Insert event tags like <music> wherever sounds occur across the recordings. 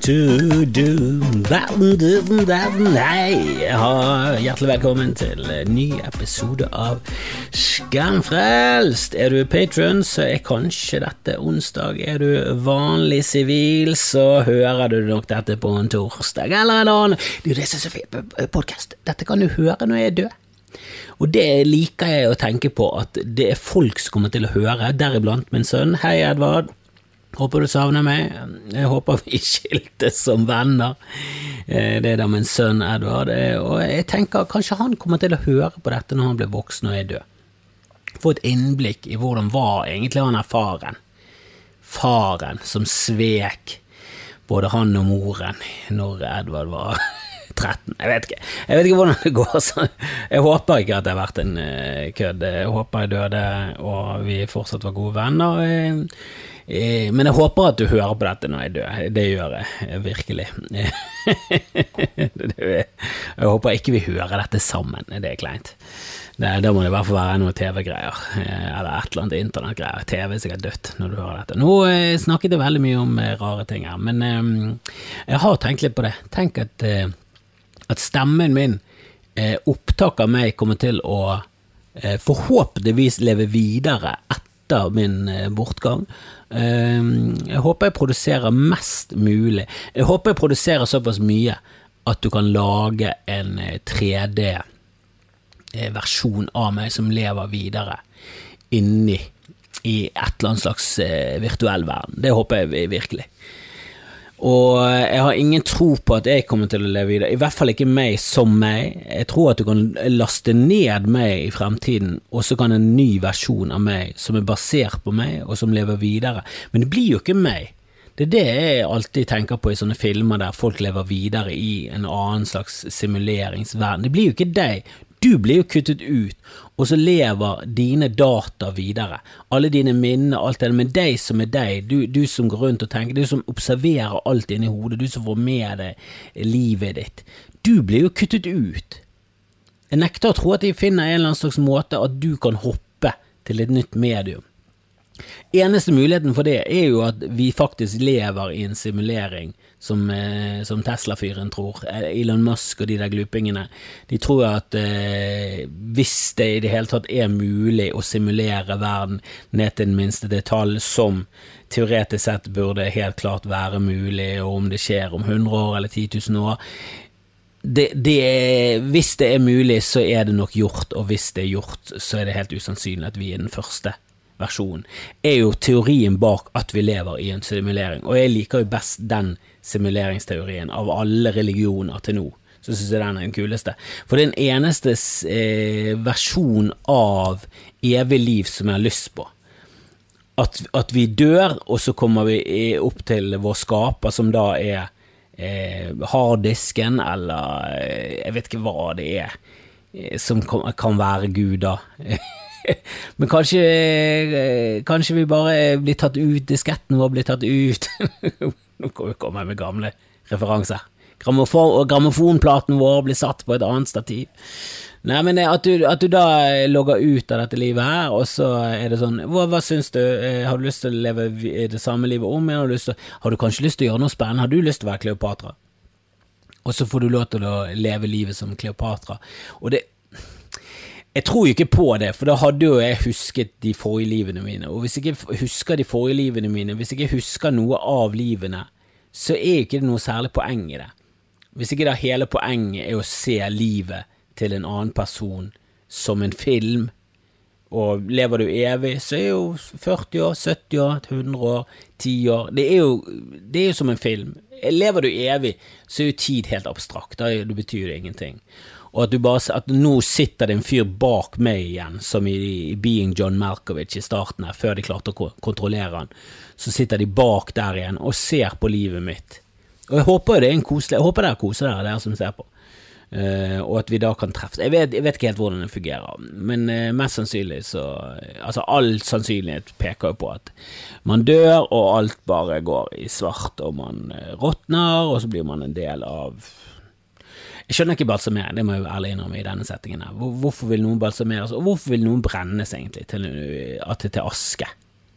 to do ha, hjertelig velkommen til en ny episode av Skamfrelst. Er du patron, så er kanskje dette onsdag. Er du vanlig sivil, så hører du nok dette på en torsdag eller en annen. Du, det er så fint podkast. Dette kan du høre når jeg er død. Og det liker jeg å tenke på, at det er folk som kommer til å høre, deriblant min sønn. Hei, Edvard. Håper du savner meg. Jeg håper vi <laughs> skiltes som venner. Eh, det er da min sønn Edvard. Eh, og jeg tenker kanskje han kommer til å høre på dette når han blir voksen og er død. Få et innblikk i hvordan var egentlig han er faren. Faren som svek både han og moren når Edvard var <laughs> 13. Jeg vet ikke Jeg vet ikke hvordan det går. Så jeg håper ikke at det har vært en uh, kødd. Jeg håper jeg døde og vi fortsatt var gode venner. Uh, men jeg håper at du hører på dette når jeg dør. Det gjør jeg virkelig. <laughs> jeg håper ikke vi hører dette sammen. Det er kleint. Da må det i hvert fall være noe TV-greier, eller et eller annet internettgreier. TV er sikkert dødt når du hører dette. Nå eh, snakket jeg veldig mye om eh, rare ting her, men eh, jeg har tenkt litt på det. Tenk at at stemmen min, eh, opptak av meg, kommer til å eh, forhåpentligvis leve videre etter min eh, bortgang. Eh, jeg håper jeg produserer mest mulig. Jeg håper jeg produserer såpass mye at du kan lage en 3D-versjon eh, av meg som lever videre inni i et eller annet slags eh, virtuell verden. Det håper jeg virkelig. Og jeg har ingen tro på at jeg kommer til å leve videre, i hvert fall ikke meg som meg. Jeg tror at du kan laste ned meg i fremtiden, og så kan en ny versjon av meg, som er basert på meg, og som lever videre. Men det blir jo ikke meg. Det er det jeg alltid tenker på i sånne filmer der folk lever videre i en annen slags simuleringsverden. Det blir jo ikke deg. Du blir jo kuttet ut, og så lever dine data videre. Alle dine minner, alt det med deg som er deg, du, du, som går rundt og tenker, du som observerer alt inni hodet, du som får med deg livet ditt. Du blir jo kuttet ut. Jeg nekter å tro at de finner en eller annen slags måte at du kan hoppe til et nytt medium. Eneste muligheten for det er jo at vi faktisk lever i en simulering, som, eh, som Tesla-fyren tror. Eh, Elon Musk og de der glupingene. De tror at eh, hvis det i det hele tatt er mulig å simulere verden ned til den minste detalj, som teoretisk sett burde helt klart være mulig, og om det skjer om 100 år eller 10 000 år det, det er, hvis det er mulig, så er det nok gjort, og hvis det er gjort, så er det helt usannsynlig at vi er den første versjonen, er jo teorien bak at vi lever i en simulering, og jeg liker jo best den simuleringsteorien av alle religioner til nå. Så syns jeg den er den kuleste. For det er den eneste eh, versjon av evig liv som jeg har lyst på. At, at, vi dør, og så kommer vi opp til vår skaper, som da er eh, harddisken, eller eh, jeg vet ikke hva det er, eh, som kan, kan være Gud, da. <laughs> <laughs> Men kanskje, eh, kanskje vi bare blir tatt ut, disketten vår blir tatt ut. <laughs> Nå kommer jeg med gamle referanser. Grammofon, grammofonplaten vår blir satt på et annet stativ. Nei, men at du, at du, da logger ut av dette livet her, og så er det sånn Hva, hva syns du? Eh, har du lyst til å leve det samme livet om igjen? Har du, har du kanskje lyst til å gjøre noe spennende? Har du lyst til å være Kleopatra? Og så får du lov til å leve livet som Kleopatra. Og det, jeg tror ikke på det, for da hadde jo jeg husket de forrige livene mine. Og hvis jeg ikke husker de forrige livene mine, hvis jeg ikke husker noe av livene, så er ikke det noe særlig poeng i det. Hvis ikke da hele poenget er å se livet til en annen person som en film, og lever du evig, så er jo 40 år, 70 år, 100 år, 10 år Det er jo, det er jo som en film. Lever du evig, så er jo tid helt abstrakt. Da betyr det ingenting og at, bare, at nå sitter det en fyr bak meg igjen, som i, i Being John Malkovich i starten her, før de klarte å kontrollere han. Så sitter de bak der igjen og ser på livet mitt. Og jeg håper det er en koselig Jeg håper dere koser dere, dere som ser på. Uh, og at vi da kan treffes. Jeg vet, jeg vet ikke helt hvordan det fungerer, men uh, mest sannsynlig så Altså, all sannsynlighet peker jo på at man dør, og alt bare går i svart, og man uh, råtner, og så blir man en del av jeg skjønner ikke balsamering, det må jeg jo ærlig innrømme i denne settingen. her. Hvorfor vil noen balsameres, og hvorfor vil noen brennes egentlig til, til aske?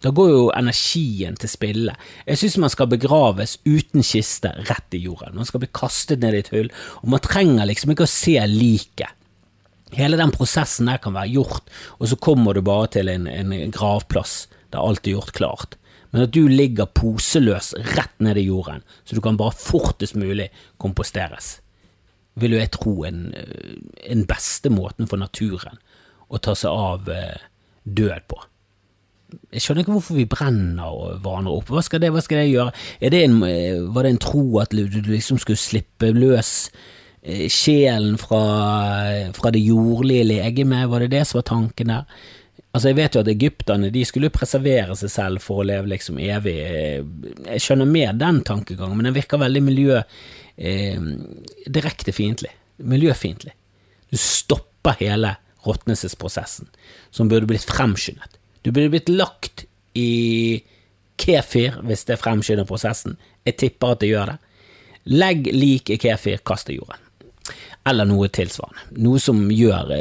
Da går jo energien til spille. Jeg synes man skal begraves uten kiste rett i jorden. Man skal bli kastet ned i et hull, og man trenger liksom ikke å se liket. Hele den prosessen der kan være gjort, og så kommer du bare til en, en gravplass der alt er gjort klart. Men at du ligger poseløs rett ned i jorden, så du kan bare fortest mulig komposteres, vil jo jeg tro en, en beste måten for naturen å ta seg av eh, død på. Jeg skjønner ikke hvorfor vi brenner hverandre opp. Hva skal det, hva skal det gjøre? Det en, eh, var det en tro at du liksom skulle slippe løs eh, sjelen fra, fra det jordlige legemet? Var det det som var tanken der? Altså, Jeg vet jo at egypterne de skulle preservere seg selv for å leve liksom evig. Jeg skjønner mer den tankegangen, men den virker veldig miljø eh, direkte fiendtlig. Miljøfiendtlig. Du stopper hele råtnelsesprosessen, som burde blitt fremskyndet. Du burde blitt lagt i kefir hvis det fremskynder prosessen. Jeg tipper at det gjør det. Legg lik i kefir, kast i jorden. Eller noe tilsvarende. Noe som gjør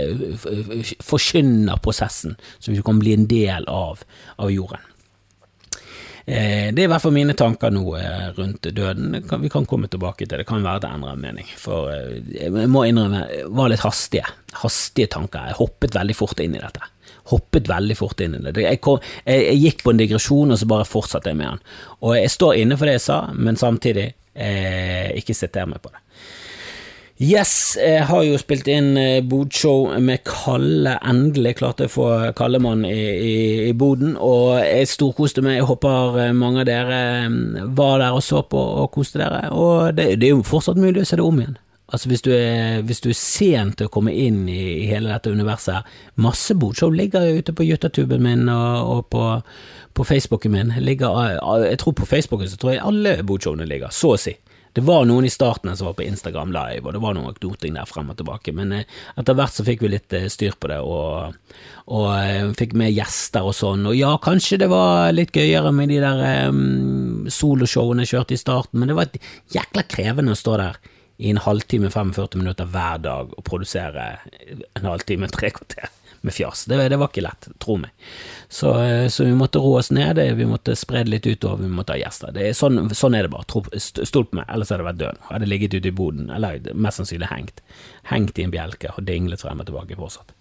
Forkynder forkynner prosessen, så du kan bli en del av, av jorden. Eh, det er i hvert fall mine tanker nå eh, rundt døden. Vi kan komme tilbake til det. Kan være det endrer mening. For jeg må innrømme, var litt hastige. Hastige tanker. Jeg hoppet veldig fort inn i dette hoppet veldig fort inn i det. Jeg, kom, jeg, jeg gikk på en digresjon, og så bare fortsatte jeg med den. Og jeg står inne for det jeg sa, men samtidig eh, ikke siter meg på det. Yes, jeg har jo spilt inn eh, bodshow med Kalle. Endelig klarte jeg å få Kallemann i, i, i boden, og jeg storkoste meg. Jeg håper eh, mange av dere eh, var der og så på og koste dere. Og det, det er jo fortsatt mulig å se det om igjen. Altså hvis du, er, hvis du er sent til å komme inn i, i hele dette universet Masse bodshow ligger jo ute på Jutatuben min og, og på, på, Facebooken min. Ligger, jeg tror På Facebooken så tror jeg alle bodshowene ligger, så å si. Det var noen i starten som var på Instagram live, og det var noe knoting der frem og tilbake, men eh, etter hvert så fikk vi litt eh, styr på det, og, og uh, fikk med gjester og sånn, og ja, kanskje det var litt gøyere med de der um, soloshowene jeg kjørte i starten, men det var jækla krevende å stå der i en halvtime, 45 minutter hver dag og produsere en halvtime, tre kvarter med fjas. Det, det, var ikke lett, tro meg. Så, eh, så, vi måtte roe oss ned, vi måtte spre det litt utover, vi måtte ha gjester. Er, sånn, sånn, er det bare. Stol på meg, ellers hadde jeg vært død. Hadde ligget ute i boden, eller mest sannsynlig hengt. Hengt i en bjelke og dinglet frem og tilbake fortsatt.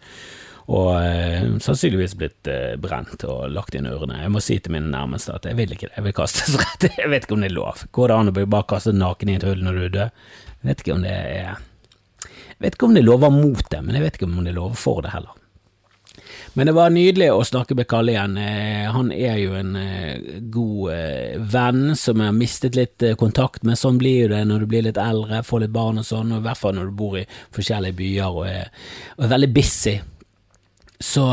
Og eh, sannsynligvis blitt eh, brent og lagt inn ørene. Jeg må si til mine nærmeste at jeg vil ikke det, jeg vil kastes <laughs> rett. Jeg vet ikke om det er lov. Går det an å bare kaste naken i et hull når du er død? Jeg vet ikke om det er Jeg vet ikke om det lover mot det, men jeg vet ikke om det lover for det heller. Men det var nydelig å snakke med Kalle igjen. Eh, han er jo en eh, god eh, venn som jeg har mistet litt kontakt med. Sånn blir jo det når du blir litt eldre, får litt barn og sånn, og i hvert fall når du bor i forskjellige byer og er, og er veldig busy så,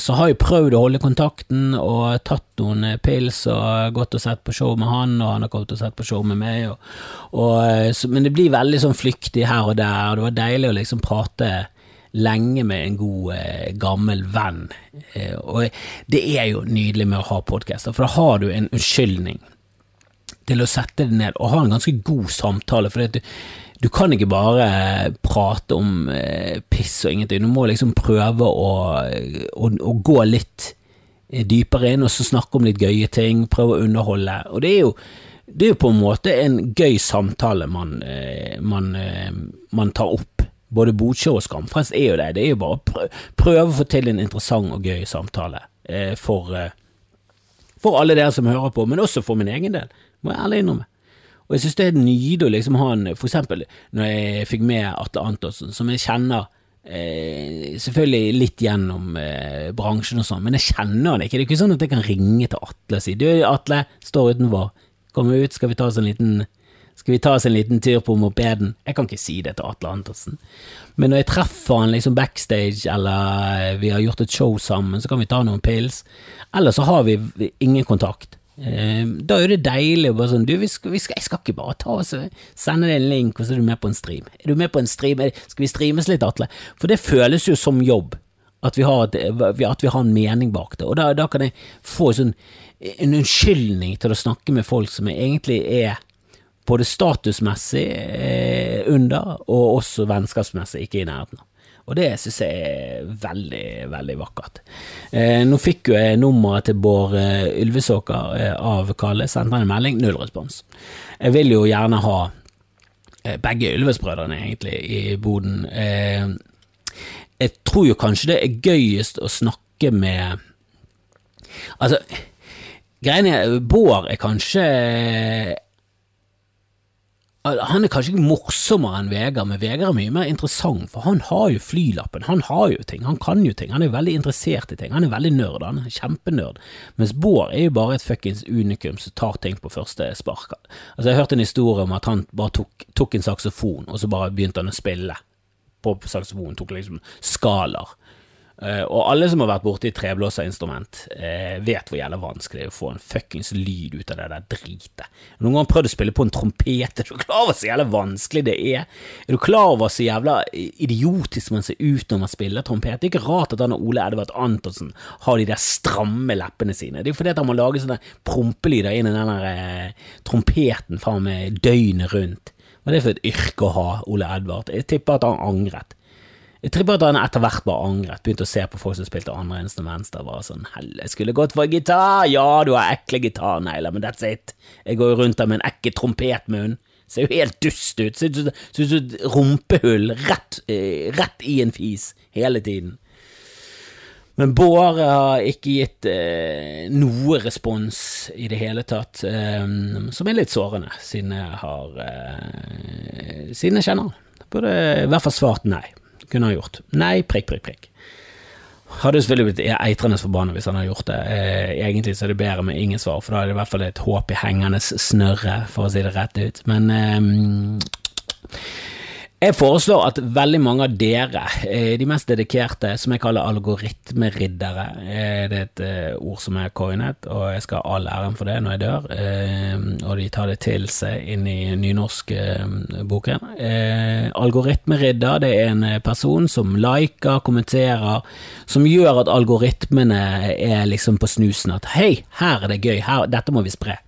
så, har jeg prøvd å holde kontakten og tatt noen pils og gått og sett på show med han, og han har gått og sett på show med meg. Og, og, så, men det blir veldig sånn flyktig her og der, og det var deilig å liksom prate lenge med en god, gammel venn. og det er jo nydelig med å ha podkaster, for da har du en unnskyldning til å sette deg ned og ha en ganske god samtale. for det, du kan ikke bare prate om eh, piss og ingenting, du må liksom prøve å, å, å, gå litt dypere inn og så snakke om litt gøye ting, prøve å underholde. Og det er jo, det er jo på en måte en gøy samtale man, eh, man, eh, man tar opp. Både Bodshow og Skamfrelst er jo det, det er jo bare å prøve å få til en interessant og gøy samtale for, for alle dere som hører på, men også for min egen del, må jeg ærlig innrømme. Og jeg synes det er nydelig å liksom ha en For eksempel når jeg fikk med Atle Antonsen, som jeg kjenner eh, selvfølgelig litt gjennom eh, bransjen og sånn, men jeg kjenner han ikke. Det er ikke sånn at jeg kan ringe til Atle og si du, Atle, står utenfor, kom ut, skal vi ta oss en liten skal vi ta oss en liten tur på mopeden? Jeg kan ikke si det til Atle Andersen. Men når jeg treffer han liksom backstage, eller vi har gjort et show sammen, så kan vi ta noen pils. Eller så har vi ingen kontakt. Eh, da er det deilig å bare sånn Du, vi skal, vi skal, jeg skal ikke bare ta oss sende deg en link, og så er du med på en stream. Er du med på en stream? Skal vi streames litt, Atle? For det føles jo som jobb. At vi har, at vi har en mening bak det. Og da, da kan jeg få sånn, en unnskyldning til å snakke med folk som egentlig er både statusmessig eh, under, og også vennskapsmessig ikke i nærheten av. Og det synes jeg er veldig, veldig vakkert. Eh, nå fikk jo jeg nummeret til Bård eh, Ylvesåker eh, av Kalle, sendte han en melding, null respons. Jeg vil jo gjerne ha eh, begge Ylvesbrødrene egentlig, i boden. Eh, jeg tror jo kanskje det er gøyest å snakke med Altså, greiene er Bård er kanskje han er kanskje ikke morsommere enn Vegard, men Vegard er mye mer interessant, for han har jo flylappen, han har jo ting, han kan jo ting, han er veldig interessert i ting, han er veldig nerd, han er kjempenerd, mens Bård er jo bare et fuckings unikum som tar ting på første spark. Altså, jeg hørte en historie om at han bare tok, tok en saksofon, og så bare begynte han å spille på saksofonen, tok liksom skalaer og alle som har vært borti treblåserinstrument, uh, vet hvor jævla vanskelig det er å få en fuckings lyd ut av det der dritet. Noen gang prøvd å spille på en trompet, <laughs> er du klar over så jævla vanskelig det er? Er du klar over så jævla idiotisk man ser ut når man spiller trompet? Det er ikke rart at han og Ole Edvard Antonsen har de der stramme leppene sine. Det er jo fordi at han må lage sånne prompelyder inn i den der eh, trompeten faen meg døgnet rundt. Hva er det for et yrke å ha, Ole Edvard? Jeg tipper at han angret. Jeg tror bare at han etter hvert bare angret, begynte å se på folk som spilte andre instrumenter. Var sånn, helle, jeg skulle gått for gitar, ja, du har ekle gitarnegler, men that's it. Jeg går jo rundt der med en ekkel trompetmunn. Ser jo helt dust ut. Ser ut som et rumpehull rett, eh, rett, i en fis hele tiden. Men Bård har ikke gitt eh, noe respons i det hele tatt, eh, som er litt sårende, siden jeg har eh, Siden jeg kjenner han. Burde i hvert fall svart nei kunne han gjort. Nei, prikk, prikk, prikk. Hadde selvfølgelig blitt eitrende forbanna hvis han hadde gjort det. Eh, egentlig så er det bedre med ingen svar, for da er det i hvert fall et håp i hengende snørre, for å si det rett ut. Men eh, jeg foreslår at veldig mange av dere, eh, de mest dedikerte, som jeg kaller algoritmeriddere, eh, det er et eh, ord som er coinet, og jeg skal ha all æren for det når jeg dør, og de tar det til seg inn i nynorskboken. Algoritmeridder, det er en person som liker, kommenterer, som gjør at algoritmene er liksom på snusen, at hei, her er det gøy, her, dette må vi spre.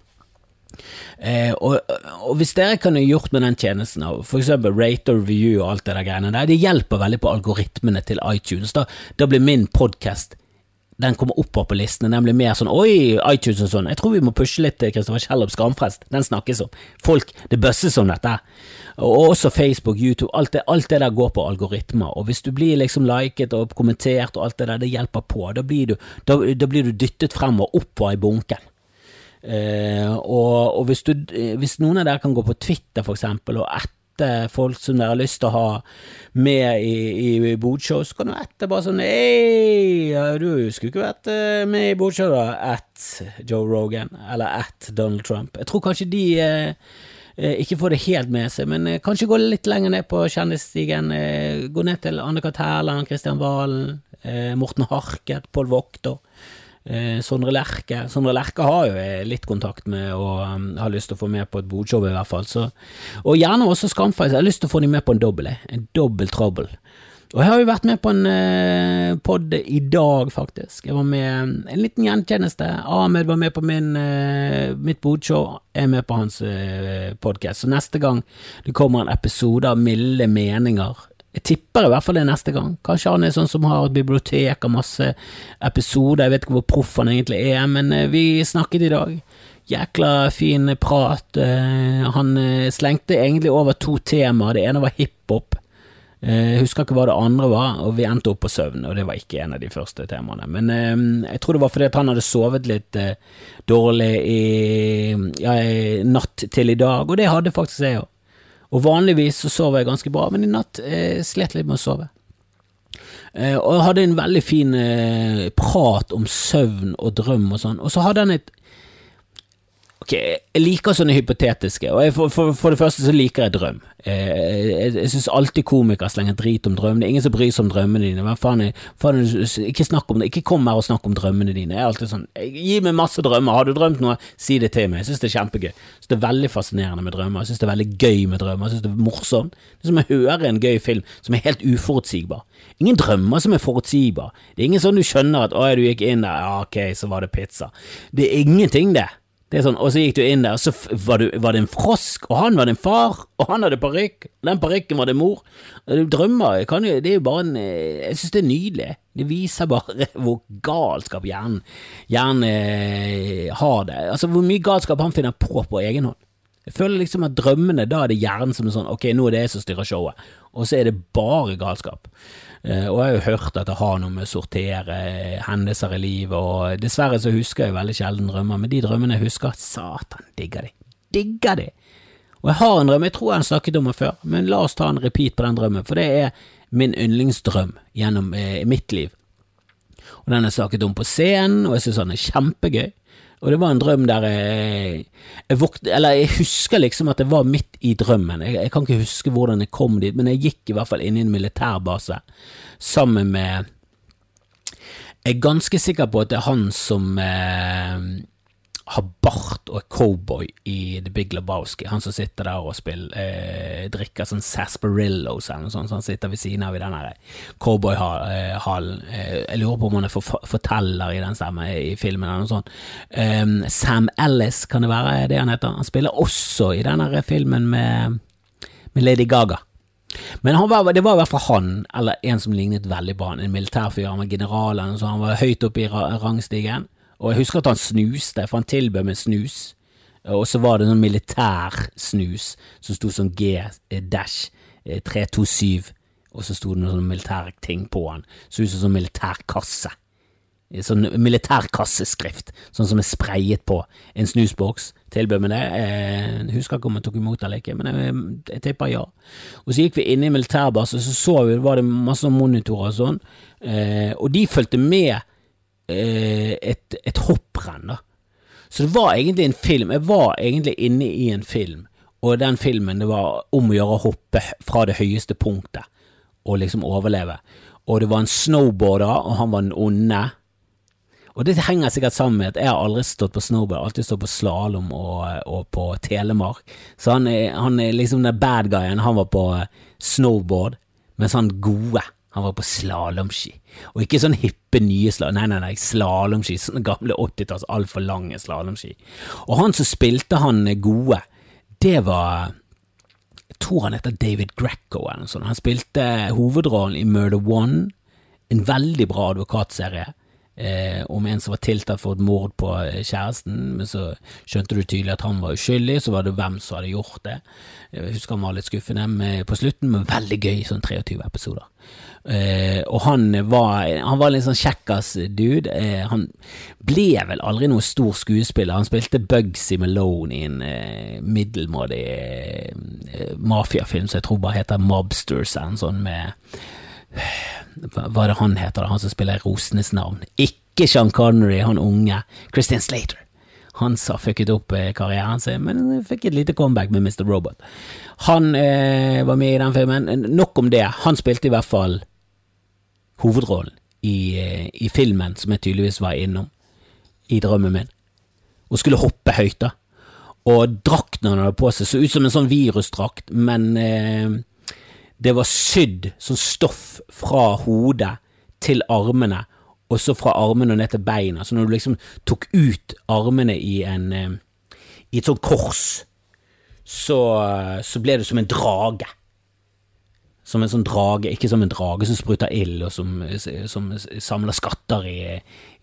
Eh, og, og, hvis dere kan ha gjort med den tjenesten, for eksempel rate og review og alt det der greiene der, det hjelper veldig på algoritmene til iTunes. Da, da blir min podkast den kommer opp på listene. Den blir mer sånn oi, iTunes og sånn. Jeg tror vi må pushe litt Kristoffer Kjellup Skamfrest. Den snakkes om. Folk, det bøsses om dette. Og også Facebook, YouTube. Alt det, alt det der går på algoritmer. Og hvis du blir liksom liket og kommentert og alt det der, det hjelper på. Da blir du, da, da blir du dyttet frem og opp på i bunken. Eh, og, og hvis, du, hvis, noen av dere kan gå på Twitter for eksempel, og ette folk som dere har lyst til å ha med i, i, i bodshow, så kan du ette bare sånn Hei, du skulle ikke vært eh, med i bodshow, da? At Joe Rogan, eller at Donald Trump. Jeg tror kanskje de eh, eh ikke får det helt med seg, men eh, kanskje gå litt lenger ned på kjendisstigen. Gå ned til Anne-Kat. Hærland, Kristian Valen, Morten Harket, Pål Vokter. Eh, Sondre Lerche Sondre Lerche har jo litt kontakt med og um, har lyst til å få med på et bodshow, i hvert fall. Så, og gjerne også Skamfeis. Jeg har lyst til å få dem med på en dobbel, en dobbel trouble. Og jeg har jo vært med på en eh, pod i dag, faktisk. Jeg var med en liten gjentjeneste. Ahmed var med på min, eh, mitt bodshow. Jeg er med på hans eh, podkast. Så neste gang det kommer en episode av Milde meninger jeg tipper i hvert fall det neste gang. Kanskje han er sånn som har et bibliotek og masse episoder, jeg vet ikke hvor proff han egentlig er, men eh, vi snakket i dag. Jækla fin prat. Eh, han eh, slengte egentlig over to temaer. Det ene var hiphop. Jeg husker ikke hva det andre var, og vi endte opp på søvn, og det var ikke en av de første temaene. Men jeg tror det var fordi han hadde sovet litt dårlig i, ja, natt til i dag, og det hadde faktisk jeg òg. Og vanligvis så sover jeg ganske bra, men i natt eh, slet litt med å sove. Eh, og jeg hadde en veldig fin eh, prat om søvn og drøm og sånn, og så hadde han et Ok, jeg liker sånne hypotetiske, og for, for, for, det første så liker jeg drøm. Jeg, jeg jeg syns alltid komikere slenger drit om drøm. Det er ingen som bryr seg om drømmene dine. Hva faen, er, faen ikke snakk om det. Ikke kom her og snakk om drømmene dine. Jeg er alltid sånn Gi meg masse drømmer. Har du drømt noe, si det til meg. Jeg syns det er kjempegøy. Jeg synes det er veldig fascinerende med drømmer. Jeg syns det er veldig gøy med drømmer. Jeg syns det er morsomt. Det er som å høre en gøy film som er helt uforutsigbar. Ingen drømmer som er forutsigbar. Det er ingen sånn du skjønner at 'å, du gikk inn der, ja, ok, så var det pizza'. Det er ingenting, det. Det er sånn, Og så gikk du inn der, og så var, du, var det en frosk, og han var din far, og han hadde parykk, den parykken var din mor. Drømmer kan jo, det er jo bare en Jeg synes det er nydelig. Det viser bare <laughs> hvor galskap hjernen, hjernen eh, har det. Altså hvor mye galskap han finner på på egen hånd. Jeg føler liksom at drømmene, da er det hjernen som er sånn ok, nå er det jeg som styrer showet, og så er det bare galskap. Uh, og jeg har jo hørt at det har noe med å sortere hendelser i livet, og dessverre så husker jeg veldig sjelden drømmer, men de drømmene jeg husker, satan, digger de. Digger de. Og jeg har en drøm, jeg tror jeg har snakket om den før, men la oss ta en repeat på den drømmen, for det er min yndlingsdrøm gjennom eh, mitt liv. Og den jeg snakket om på scenen, og jeg synes den er kjempegøy. Og det var en drøm der jeg, jeg våkte, Eller jeg husker liksom at det var midt i drømmen. Jeg, jeg, kan ikke huske hvordan jeg kom dit, men jeg gikk i hvert fall inn i en militærbase sammen med Jeg er ganske sikker på at det er han som eh, har bart og er cowboy i The Big Lebowski. Han som sitter der og spiller, eh, drikker sånn sarsaparillos eller noe sånt, så han sitter ved siden av i den cowboyhallen. Eh, jeg lurer på om han er forteller i den stemmen i filmen eller noe sånt. Um, Sam Ellis, kan det være det han heter? Han spiller også i denne filmen med, med Lady Gaga. Men var, det var i hvert fall han, eller en som lignet veldig på han, en militærfyr, han var general, han var høyt oppe i rangstigen. Og jeg husker at han snuste, for han tilbød meg snus. Og så var det noen militær snus som sto som G-dash 327, og så sto det noen sånne militære ting på han. Så ut som sånn militærkasse. Sånn militærkasseskrift, sånn som er sprayet på en snusboks. Tilbød meg det. Jeg husker ikke om jeg tok imot eller ikke, men jeg, jeg tipper ja. Og så gikk vi inn i militærbasen, så så vi var det masse monitorer og sånn, eh, og de fulgte med Eh, et, et hopprenn, da. Så det var egentlig en film. Jeg var egentlig inne i en film, og den filmen det var om å gjøre å hoppe fra det høyeste punktet og liksom overleve. Og det var en snowboarder, og han var den onde. Og det henger sikkert sammen med at jeg har aldri stått på snowboard, alltid stått på slalåm og, og, på Telemark. Så han er, han er liksom den bad guyen, han var på snowboard, mens han gode han var på slalåmski, og ikke sånn hippe nye slalåm, nei, nei, nei, slalåmski, sånne gamle 80-talls altfor lange slalåmski. Og han som spilte han gode, det var Jeg tror han heter David Greco eller noe sånt. Han spilte hovedrollen i Murder One, en veldig bra advokatserie eh, om en som var tiltalt for et mord på eh, kjæresten, men så skjønte du tydelig at han var uskyldig, så var det hvem som hadde gjort det. Jeg husker han var litt skuffende på slutten, men veldig gøy, sånn 23 episoder. Eh, og han var, han var litt sånn kjekkas dude. Eh, han ble vel aldri noen stor skuespiller. Han spilte Bugsy Malone i en eh, middelmådig eh, mafiafilm som jeg tror bare heter Mobsters, en sånn med hva er det han heter, han som spiller Rosenes navn? Ikke Sean Connery, han unge. Christian Slater. Han sa fucket opp eh, karrieren sin, men fikk et lite comeback med Mr. Robot. Han eh, var med i den filmen. Nok om det. Han spilte i hvert fall hovedrollen i, eh, i filmen som jeg tydeligvis var innom i drømmen min, og skulle hoppe høyt, da. Og drakten han hadde på seg, så ut som en sånn virusdrakt, men eh, det var sydd sånn stoff fra hodet til armene, og så fra armene og ned til beina. Så når du liksom tok ut armene i en eh, i et sånt kors, så, så ble det som en drage. Som en sånn drage, ikke som en drage som spruter ild og som, som samler skatter i,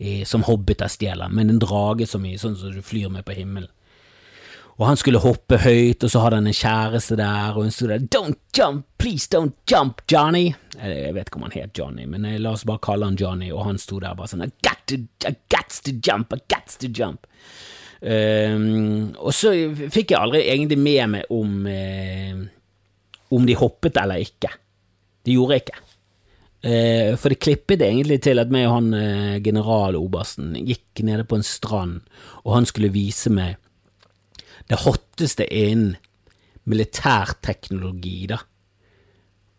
i, som hobbiter stjeler, men en drage som i, sånn som du flyr med på himmelen og han skulle hoppe høyt, og så hadde han en kjæreste der, og hun sto der Don't jump, please don't jump, Johnny. Jeg vet ikke om han het Johnny, men la oss bare kalle han Johnny, og han sto der bare sånn I got to, I got to jump, I got to jump. Um, og så fikk jeg aldri egentlig med meg om uh, om de hoppet eller ikke. De gjorde ikke. Uh, for det klippet egentlig til at meg og han generalobersten gikk nede på en strand, og han skulle vise meg det hotteste innen militærteknologi, da.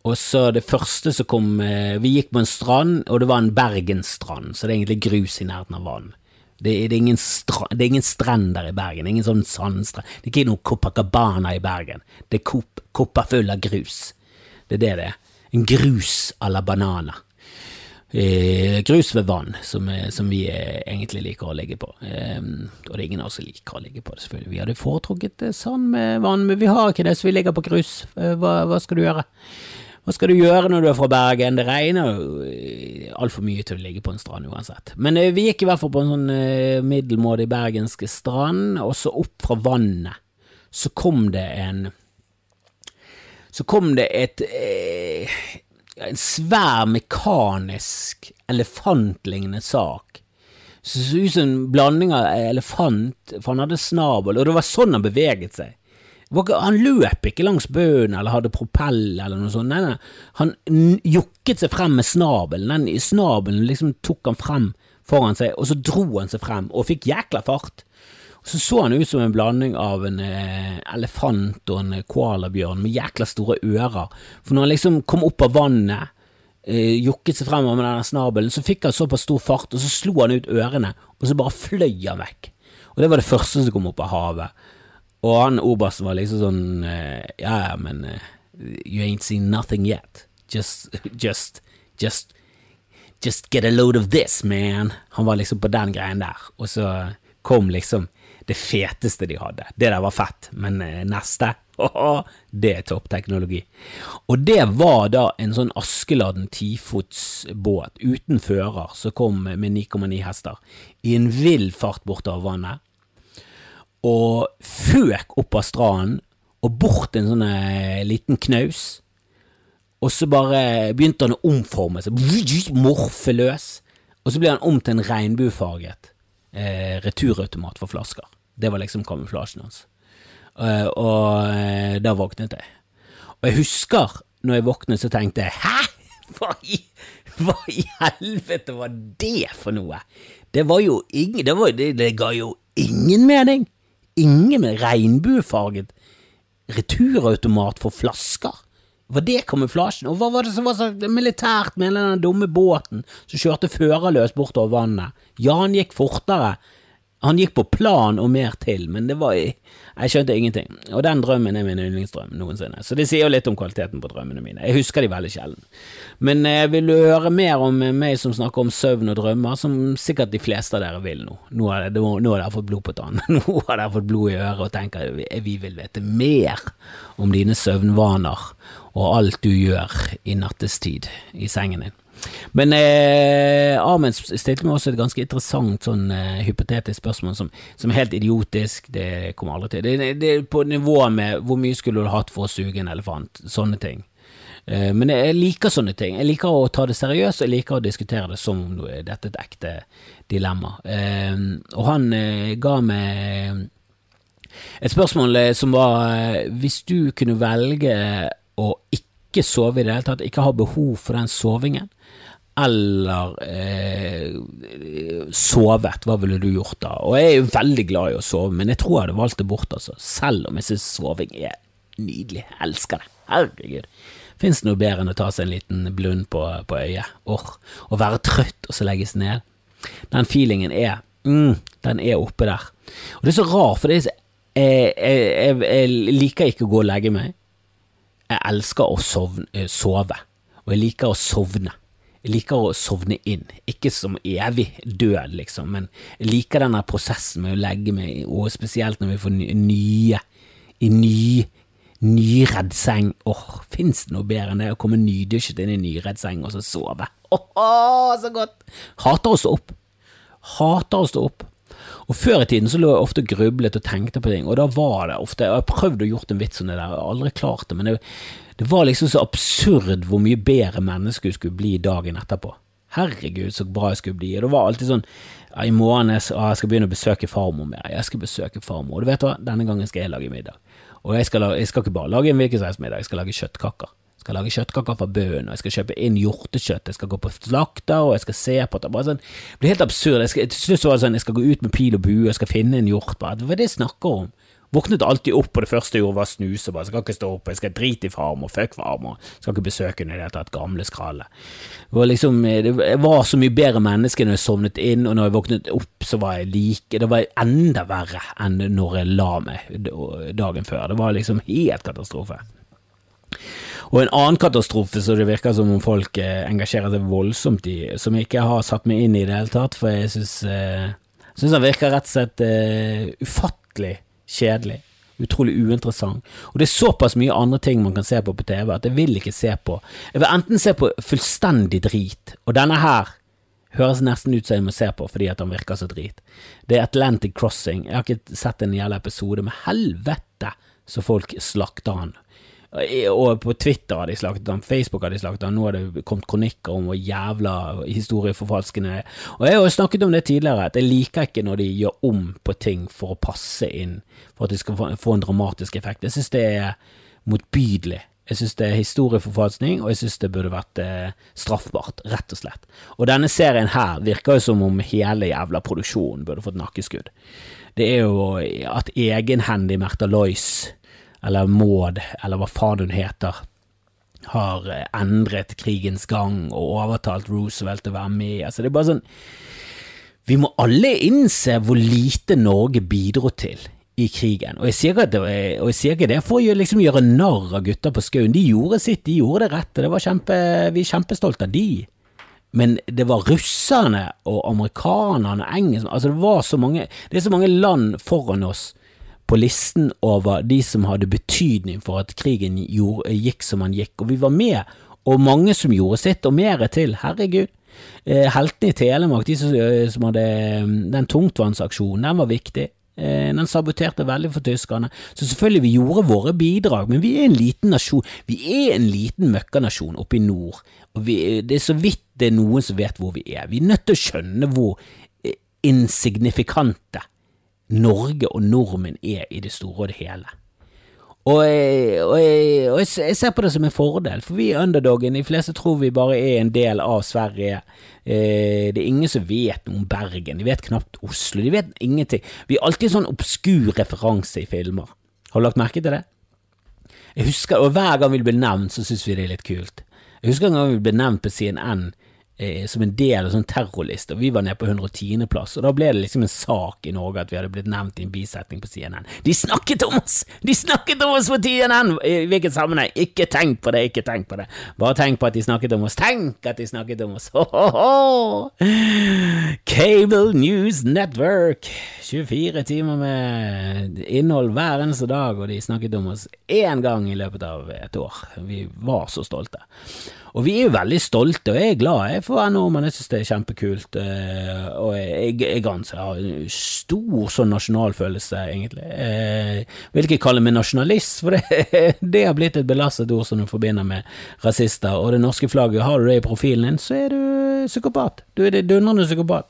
Og så det første som kom eh, Vi gikk på en strand, og det var en bergensstrand, så det er egentlig grus i nærheten av vann. Det, det, er ingen stra, det er ingen strender i Bergen, ingen sånn sandstrand. Det er ikke noe Copacabana i Bergen. Det er kopper full av grus. Det er det det er. En grus à la banana. eh, grus ved vann, som, eh, som vi eh, egentlig liker å ligge på. Eh, og det er ingen av oss som liker å ligge på det, selvfølgelig. Vi hadde foretrukket sand med vann, men vi har ikke det, så vi ligger på grus. hva, hva skal du gjøre? Hva skal du gjøre når du er fra Bergen? Det regner jo eh, altfor mye til å ligge på en strand uansett. Men eh, vi gikk i hvert fall på en sånn eh, middelmådig bergensk strand, og så opp fra vannet så kom det en Så kom det et En svær mekanisk elefantlignende sak. Så ut som en blanding av elefant, for han hadde snabel, og det var sånn han beveget seg. Han løp ikke langs bøen eller hadde propell eller noe sånt. Nei, nei. Han jukket seg frem med snabelen. Den snabelen liksom tok han frem foran seg, og så dro han seg frem og fikk jækla fart. Og Så så han ut som en blanding av en eh, elefant og en koalabjørn med jækla store ører. For når han liksom kom opp av vannet, eh, jukket seg frem med den snabelen, så fikk han såpass stor fart, og så slo han ut ørene, og så bare fløy han vekk. Og det var det første som kom opp av havet. Og han Obas var liksom sånn uh, Ja, ja, men uh, You ain't seen nothing yet. Just, <laughs> just, just Just get a load of this, man. Han var liksom på den greien der. Og så kom liksom det feteste de hadde. Det der var fett, men uh, neste <laughs> oh, det er toppteknologi. Og det var da en sånn Askeladden tifotsbåt uten fører som kom med 9,9 hester i en vill fart bortover vannet og føk opp av stranden og bort en sånn eh, liten knaus. Og så bare begynte han å omforme seg, morfe løs. Og så ble han om til en regnbuefarget eh, returautomat for flasker. Det var liksom kamuflasjen hans. Uh, og uh, da våknet jeg. Og jeg husker når jeg våknet, så tenkte jeg hæ? Hva i, hva i helvete var det for noe? Det var jo ingen Det, var, det, det ga jo ingen mening ingen med regnbuefarget returautomat for flasker. Var det kamuflasjen? Og hva var det som var så militært med den dumme båten som kjørte førerløs bortover vannet? Ja, han gikk fortere, han gikk på plan og mer til, men det var Jeg skjønte ingenting. Og den drømmen er min yndlingsdrøm noensinne, så det sier jo litt om kvaliteten på drømmene mine. Jeg husker de veldig sjelden. Men eh, vil du høre mer om meg som snakker om søvn og drømmer, som sikkert de fleste av dere vil nå. Nå har, dere fått blod på tannen. <laughs> Nå har dere fått blod i øret og tenker vi vil vite mer om dine søvnvaner og alt du gjør i nattestid i sengen din. Men eh, Ahmed stilte meg også et ganske interessant sånn eh, hypotetisk spørsmål som, som, er helt idiotisk. Det kommer aldri til. Det, det, er på nivået med hvor mye skulle du hatt for å suge en elefant? Sånne ting. Eh, men jeg liker sånne ting. Jeg liker å ta det seriøst, og jeg liker å diskutere det som om dette er et ekte dilemma. Eh, og han eh, ga meg et spørsmål eh, som var Hvis du kunne velge å ikke sove i det hele tatt, ikke ha behov for den sovingen, eller eh, sovet, hva ville du gjort da? Og jeg er jo veldig glad i å sove, men jeg tror jeg hadde valgt det bort, altså. Selv om jeg synes soving er nydelig. Jeg elsker det. Herregud. Fins det noe bedre enn å ta seg en liten blund på, på øyet? Or, å være trøtt og så legges ned. Den feelingen er mm, Den er oppe der. Og det er så rart, for er jeg, jeg, jeg, liker ikke å gå og legge meg. Jeg elsker å sovne, sove, og jeg liker å sovne. Jeg liker å sovne inn, ikke som evig død, liksom, men jeg liker denne prosessen med å legge meg, og spesielt når vi får nye, i ny, nyredd seng. Åh, oh, fins det noe bedre enn det å komme nydusjet inn i nyredd seng og så sove? Åh, oh, så godt! Hater å stå opp. Hater å stå opp. Og Før i tiden så lå jeg ofte grublet og tenkte på ting, og da var det ofte Jeg har prøvd å gjort en vits om det der, jeg har aldri klart det, men det, det var liksom så absurd hvor mye bedre mennesker skulle bli dagen etterpå. Herregud, så bra jeg skulle bli. Og det var alltid sånn I morgen jeg, jeg skal begynne å besøke farmor mer. Jeg skal besøke farmor. Og du vet hva, denne gangen skal jeg lage middag. Og jeg skal, jeg skal ikke bare lage en hvilken som helst middag, jeg skal lage kjøttkaker. Jeg skal lage kjøttkaker fra bøen, og jeg skal kjøpe inn hjortekjøtt, jeg skal gå på slakter, og jeg skal se på det. Bare sånn, det blir helt absurd. Jeg skal, til slutt var det sånn, jeg skal gå ut med pil og bue, jeg skal finne en hjort. Bare. Hva er det jeg snakker om? Våknet alltid opp, og det første jeg gjorde var å snuse. Bare, jeg skal ikke stå opp, jeg skal drite i farmor, fuck farmor. Skal ikke besøke henne i det hele tatt, gamle skralle. Liksom, jeg var så mye bedre menneske når jeg sovnet inn, og når jeg våknet opp, så var jeg like Det var enda verre enn når jeg la meg dagen før. Det var liksom helt katastrofe. Og en annen katastrofe som det virker som om folk eh, engasjerer seg voldsomt i, som jeg ikke har satt meg inn i i det hele tatt, for jeg syns eh, han virker rett og slett eh, ufattelig kjedelig. Utrolig uinteressant. Og det er såpass mye andre ting man kan se på på TV at jeg vil ikke se på. Jeg vil enten se på fullstendig drit, og denne her høres nesten ut som jeg må se på fordi at han virker så drit. Det er Atlantic Crossing. Jeg har ikke sett en jævla episode, men helvete så folk slakter han. Og på Twitter har de slaktet han, Facebook har de slaktet han, nå har det kommet kronikker om hvor jævla historieforfalskende Og jeg har jo snakket om det tidligere, at jeg liker ikke når de gjør om på ting for å passe inn, for at de skal få en dramatisk effekt. Jeg synes det er motbydelig. Jeg synes det er historieforfalskning, og jeg synes det burde vært eh, straffbart, rett og slett. Og denne serien her virker jo som om hele jævla produksjonen burde fått nakkeskudd. Det er jo at egenhendig Märtha Lois eller Maud, eller hva faen hun heter, har eh, endret krigens gang og overtalt Roosevelt til å være med. Altså, det er bare sånn Vi må alle innse hvor lite Norge bidro til i krigen. Og jeg sier ikke, ikke det for å liksom gjøre narr av gutta på Skaun. De gjorde sitt, de gjorde det rette. Det var kjempe, vi er kjempestolte av de. Men det var russerne og amerikanerne og engelskmennene altså det, det er så mange land foran oss på listen over de som hadde betydning for at krigen gjorde, gikk som han gikk, og vi var med, og mange som gjorde sitt, og mer til, herregud. Eh, heltene i Telemark, de som, eh, som hadde mm, den tungtvannsaksjonen, den var viktig. Eh, den saboterte veldig for tyskerne. Så selvfølgelig, vi gjorde våre bidrag, men vi er en liten nasjon. Vi er en liten møkkanasjon oppe i nord, og vi, det er så vidt det er noen som vet hvor vi er. Vi er nødt til å skjønne hvor insignifikante Norge og nordmenn er i det store og det hele. Og, jeg, og, og jeg, ser på det som en fordel, for vi er underdogen. De fleste tror vi bare er en del av Sverige. Eh, det er ingen som vet noe om Bergen. De vet knapt Oslo. De vet ingenting. Vi har alltid sånn obskur referanse i filmer. Har du lagt merke til det? Jeg husker, og Hver gang vi blir nevnt, så syns vi det er litt kult. Jeg husker en gang vi ble nevnt på CNN som en del av sånn terrorliste, og vi var nede på 110.-plass, og da ble det liksom en sak i Norge at vi hadde blitt nevnt i en bisetning på CNN. De snakket om oss! De snakket om oss på CNN! I hvilken sammenheng? Ikke tenk på det, ikke tenk på det. Bare tenk på at de snakket om oss. Tenk at de snakket om oss! <laughs> Cable News Network! 24 timer med innhold hver eneste dag, og de snakket om oss én gang i løpet av et år. Vi var så stolte. Og vi er jo veldig stolte, og jeg er glad jeg for å være jeg synes det er kjempekult. Eh, og jeg, jeg, jeg har stor sånn nasjonalfølelse, egentlig. Jeg vil ikke kalle meg nasjonalist, for det, <laughs> det har blitt et belastet ord som du forbinder med rasister. Og det norske flagget, har du det i profilen din, så er du psykopat. Du er det dundrende psykopat.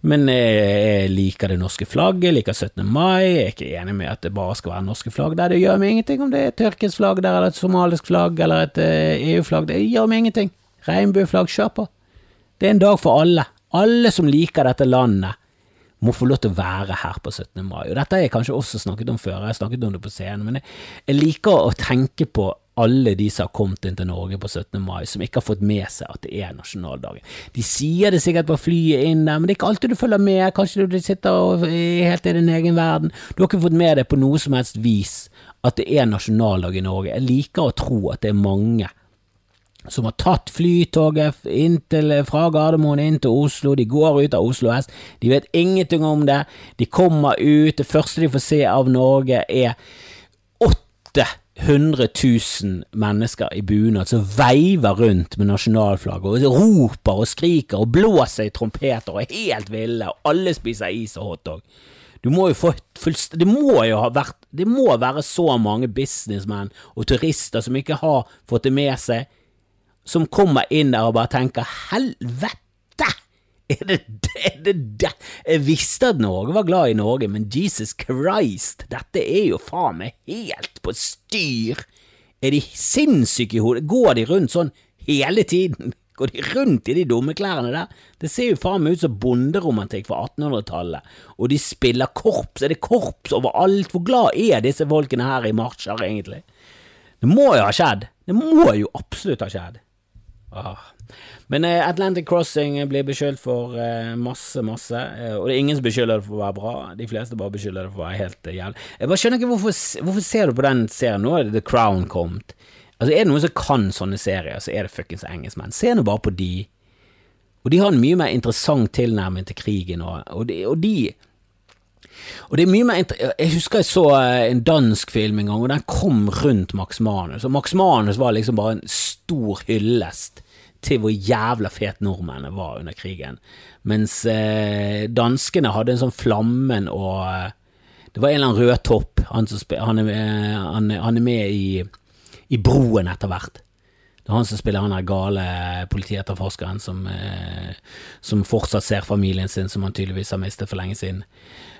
Men jeg liker det norske flagget, jeg liker 17. mai, jeg er ikke enig med at det bare skal være norske flagg der. Det gjør meg ingenting om det er et tyrkisk flagg der, eller et somalisk flagg, eller et EU-flagg. Eh, e det gjør meg ingenting. Regnbueflagg, kjør på. Det er en dag for alle. Alle som liker dette landet, må få lov til å være her på 17. mai. Og Dette har jeg kanskje også snakket om før, jeg har snakket om det på scenen, men jeg, jeg liker å tenke på alle de som har kommet inn til Norge på 17. mai, som ikke har fått med seg at det er nasjonaldagen. De sier det sikkert på flyet inn der, men det er ikke alltid du følger med, kanskje du sitter er helt i din egen verden. Du har ikke fått med deg på noe som helst vis at det er nasjonaldag i Norge. Jeg liker å tro at det er mange som har tatt flytoget til, fra Gardermoen inn til Oslo, de går ut av Oslo S, de vet ingenting om det, de kommer ut, det første de får se av Norge er 800 000 mennesker i bunad som veiver rundt med nasjonalflagget og roper og skriker og blåser i trompeter og er helt ville, og alle spiser is og hotdog. Du må jo få Det må jo ha vært Det må være så mange businessmenn og turister som ikke har fått det med seg, som kommer inn der og bare tenker helvete! Er det det, det, Jeg visste at Norge var glad i Norge, men Jesus Christ, dette er jo faen meg helt på styr! Er de sinnssyke i hodet? Går de rundt sånn hele tiden? <laughs> Går de rundt i de dumme klærne der? Det ser jo faen meg ut som bonderomantikk fra 1800-tallet, og de spiller korps, er det korps overalt? Hvor glad er disse folkene her i marsjer, egentlig? Det må jo ha skjedd, det må jo absolutt ha skjedd. Ah. Men eh, Atlantic Crossing blir beskyldt for eh, masse, masse, eh, og det er ingen som beskylder det for å være bra. De fleste bare beskylder det for å være helt jævlig. Jeg bare skjønner ikke hvorfor, hvorfor ser du på den serien nå? The Crown kommet. Altså, er det noen som kan sånne serier, så er det fuckings engelskmenn. Se nå bare på de. Og de har en mye mer interessant tilnærming til krigen, og, og, de, og de og det er mye mer Jeg husker jeg så eh, en dansk film en gang, og den kom rundt Max Manus. Og Max Manus var liksom bare en stor hyllest til hvor jævla fet nordmennene var under krigen. Mens eh, danskene hadde en sånn Flammen og eh, Det var en eller annen rød topp. Han, han, er, han, han er med i, i Broen etter hvert. Det er han som spiller han der gale politietterforskeren som, eh, som fortsatt ser familien sin, som han tydeligvis har mistet for lenge siden.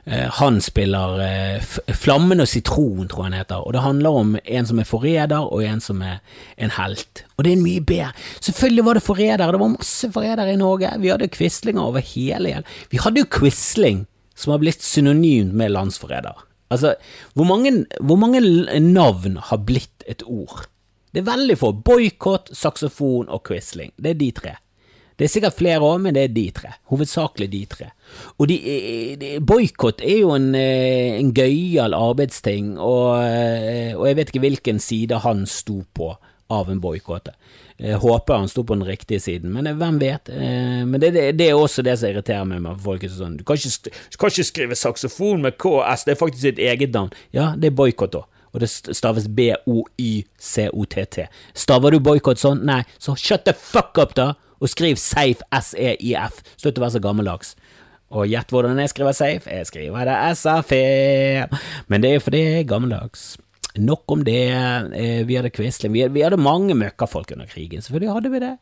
Eh, han spiller eh, Flammen og sitron, tror jeg han heter, og det handler om en som er forræder, og en som er en helt. Og det er mye bedre Selvfølgelig var det forrædere, det var masse forrædere i Norge, vi hadde quislinger over hele igjen. Vi hadde jo quisling, som har blitt synonymt med landsforræder. Altså, hvor mange, hvor mange navn har blitt et ord? Det er veldig få. Boikott, saksofon og quisling. Det er de tre. Det er sikkert flere òg, men det er de tre. Hovedsakelig de tre. Og boikott er jo en, eh, en gøyal arbeidsting, og, eh, og, jeg vet ikke hvilken side han sto på av en boikott. Håper han sto på den riktige siden, men hvem vet? Eh, men det, det, det er også det som irriterer meg med folk. Sånn, du, kan ikke, kan ikke skrive saksofon med KS, det er faktisk sitt eget navn. Ja, det er boikott òg og det staves B-O-Y-C-O-T-T. Staver du boikott sånn? Nei, så shut the fuck up, da! Og skriv safe, S-E-I-F. Slutt å være så gammeldags. Og gjett hvordan jeg skriver safe? Jeg skriver det S-A-F-E. Men det er fordi jeg er gammeldags. Nok om det. Eh, vi hadde Quisling. Vi hadde mange møkkafolk under krigen. Selvfølgelig hadde vi det.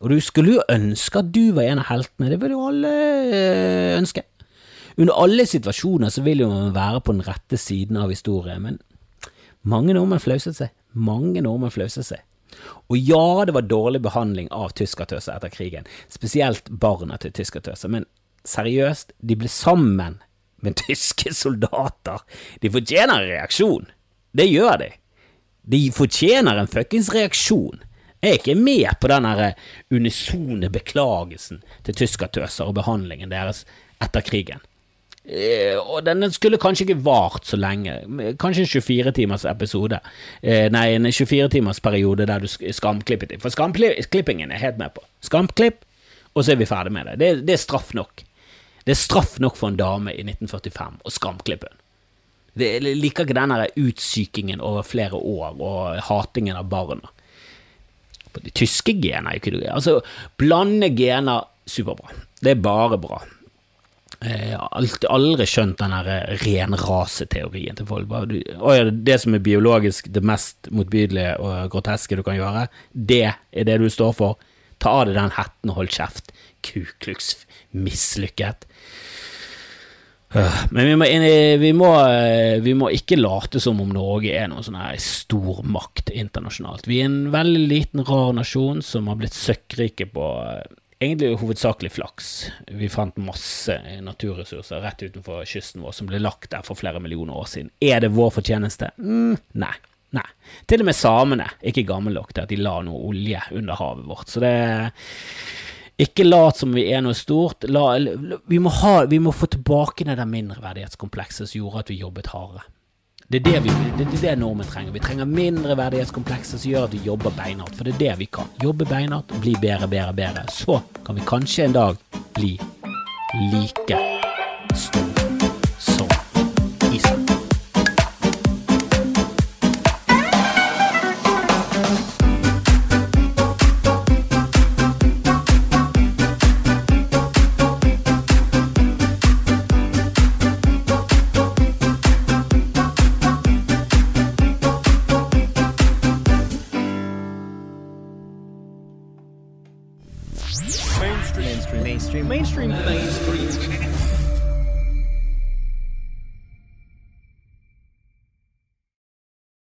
Og du skulle jo ønske at du var en av heltene. Det vil jo alle eh, ønske. Under alle situasjoner så vil jo man være på den rette siden av historien, men mange nordmenn flauset seg. Mange nordmenn flauset seg. Og ja, det var dårlig behandling av tyskertøser etter krigen, spesielt barna til tyskertøser, men seriøst, de ble sammen med <laughs> tyske soldater. De fortjener en reaksjon. Det gjør de. De fortjener en fuckings reaksjon. Jeg er ikke med på den unisone beklagelsen til tyskertøser og behandlingen deres etter krigen. Eh, og den skulle kanskje ikke vart så lenge, kanskje en 24 timers episode. Eh, nei, en 24 timers periode der du skamklippet. For skamklippingen er helt med på. Skamklipp, og så er vi ferdig med det. det. Det er straff nok. Det er straff nok for en dame i 1945 å skamklippe henne. Jeg liker ikke den utsykingen over flere år og hatingen av barna. Tyske gener er ikke det Altså, blande gener, superbra. Det er bare bra. Jeg har aldri skjønt den der renraseteorien til folk. det som er biologisk det mest motbydelige og groteske du kan gjøre, det er det du står for. Ta av deg den hetten og hold kjeft. Kukluks mislykket. Øh, men vi må, vi, må, øh, vi må, ikke late som om Norge er noen sånn stormakt internasjonalt. Vi er en veldig liten, rar nasjon som har blitt søkkrike på egentlig hovedsakelig flaks. Vi fant masse naturressurser rett utenfor kysten vår som ble lagt der for flere millioner år siden. Er det vår fortjeneste? Mm, nei. Nei. Til og med samene ikke gamle nok til at de la noe olje under havet vårt. Så det ikke lat som vi er noe stort. La, vi, må ha, vi, må få tilbake det der mindreverdighetskomplekset som gjorde at vi jobbet hardere. Det er det, vi, det, er det nordmenn trenger. Vi trenger mindre verdighetskomplekser som gjør at vi jobber beinhardt. For det er det vi kan. Jobbe beinhardt, bli bedre, bedre, bedre. Så kan vi kanskje en dag bli like store.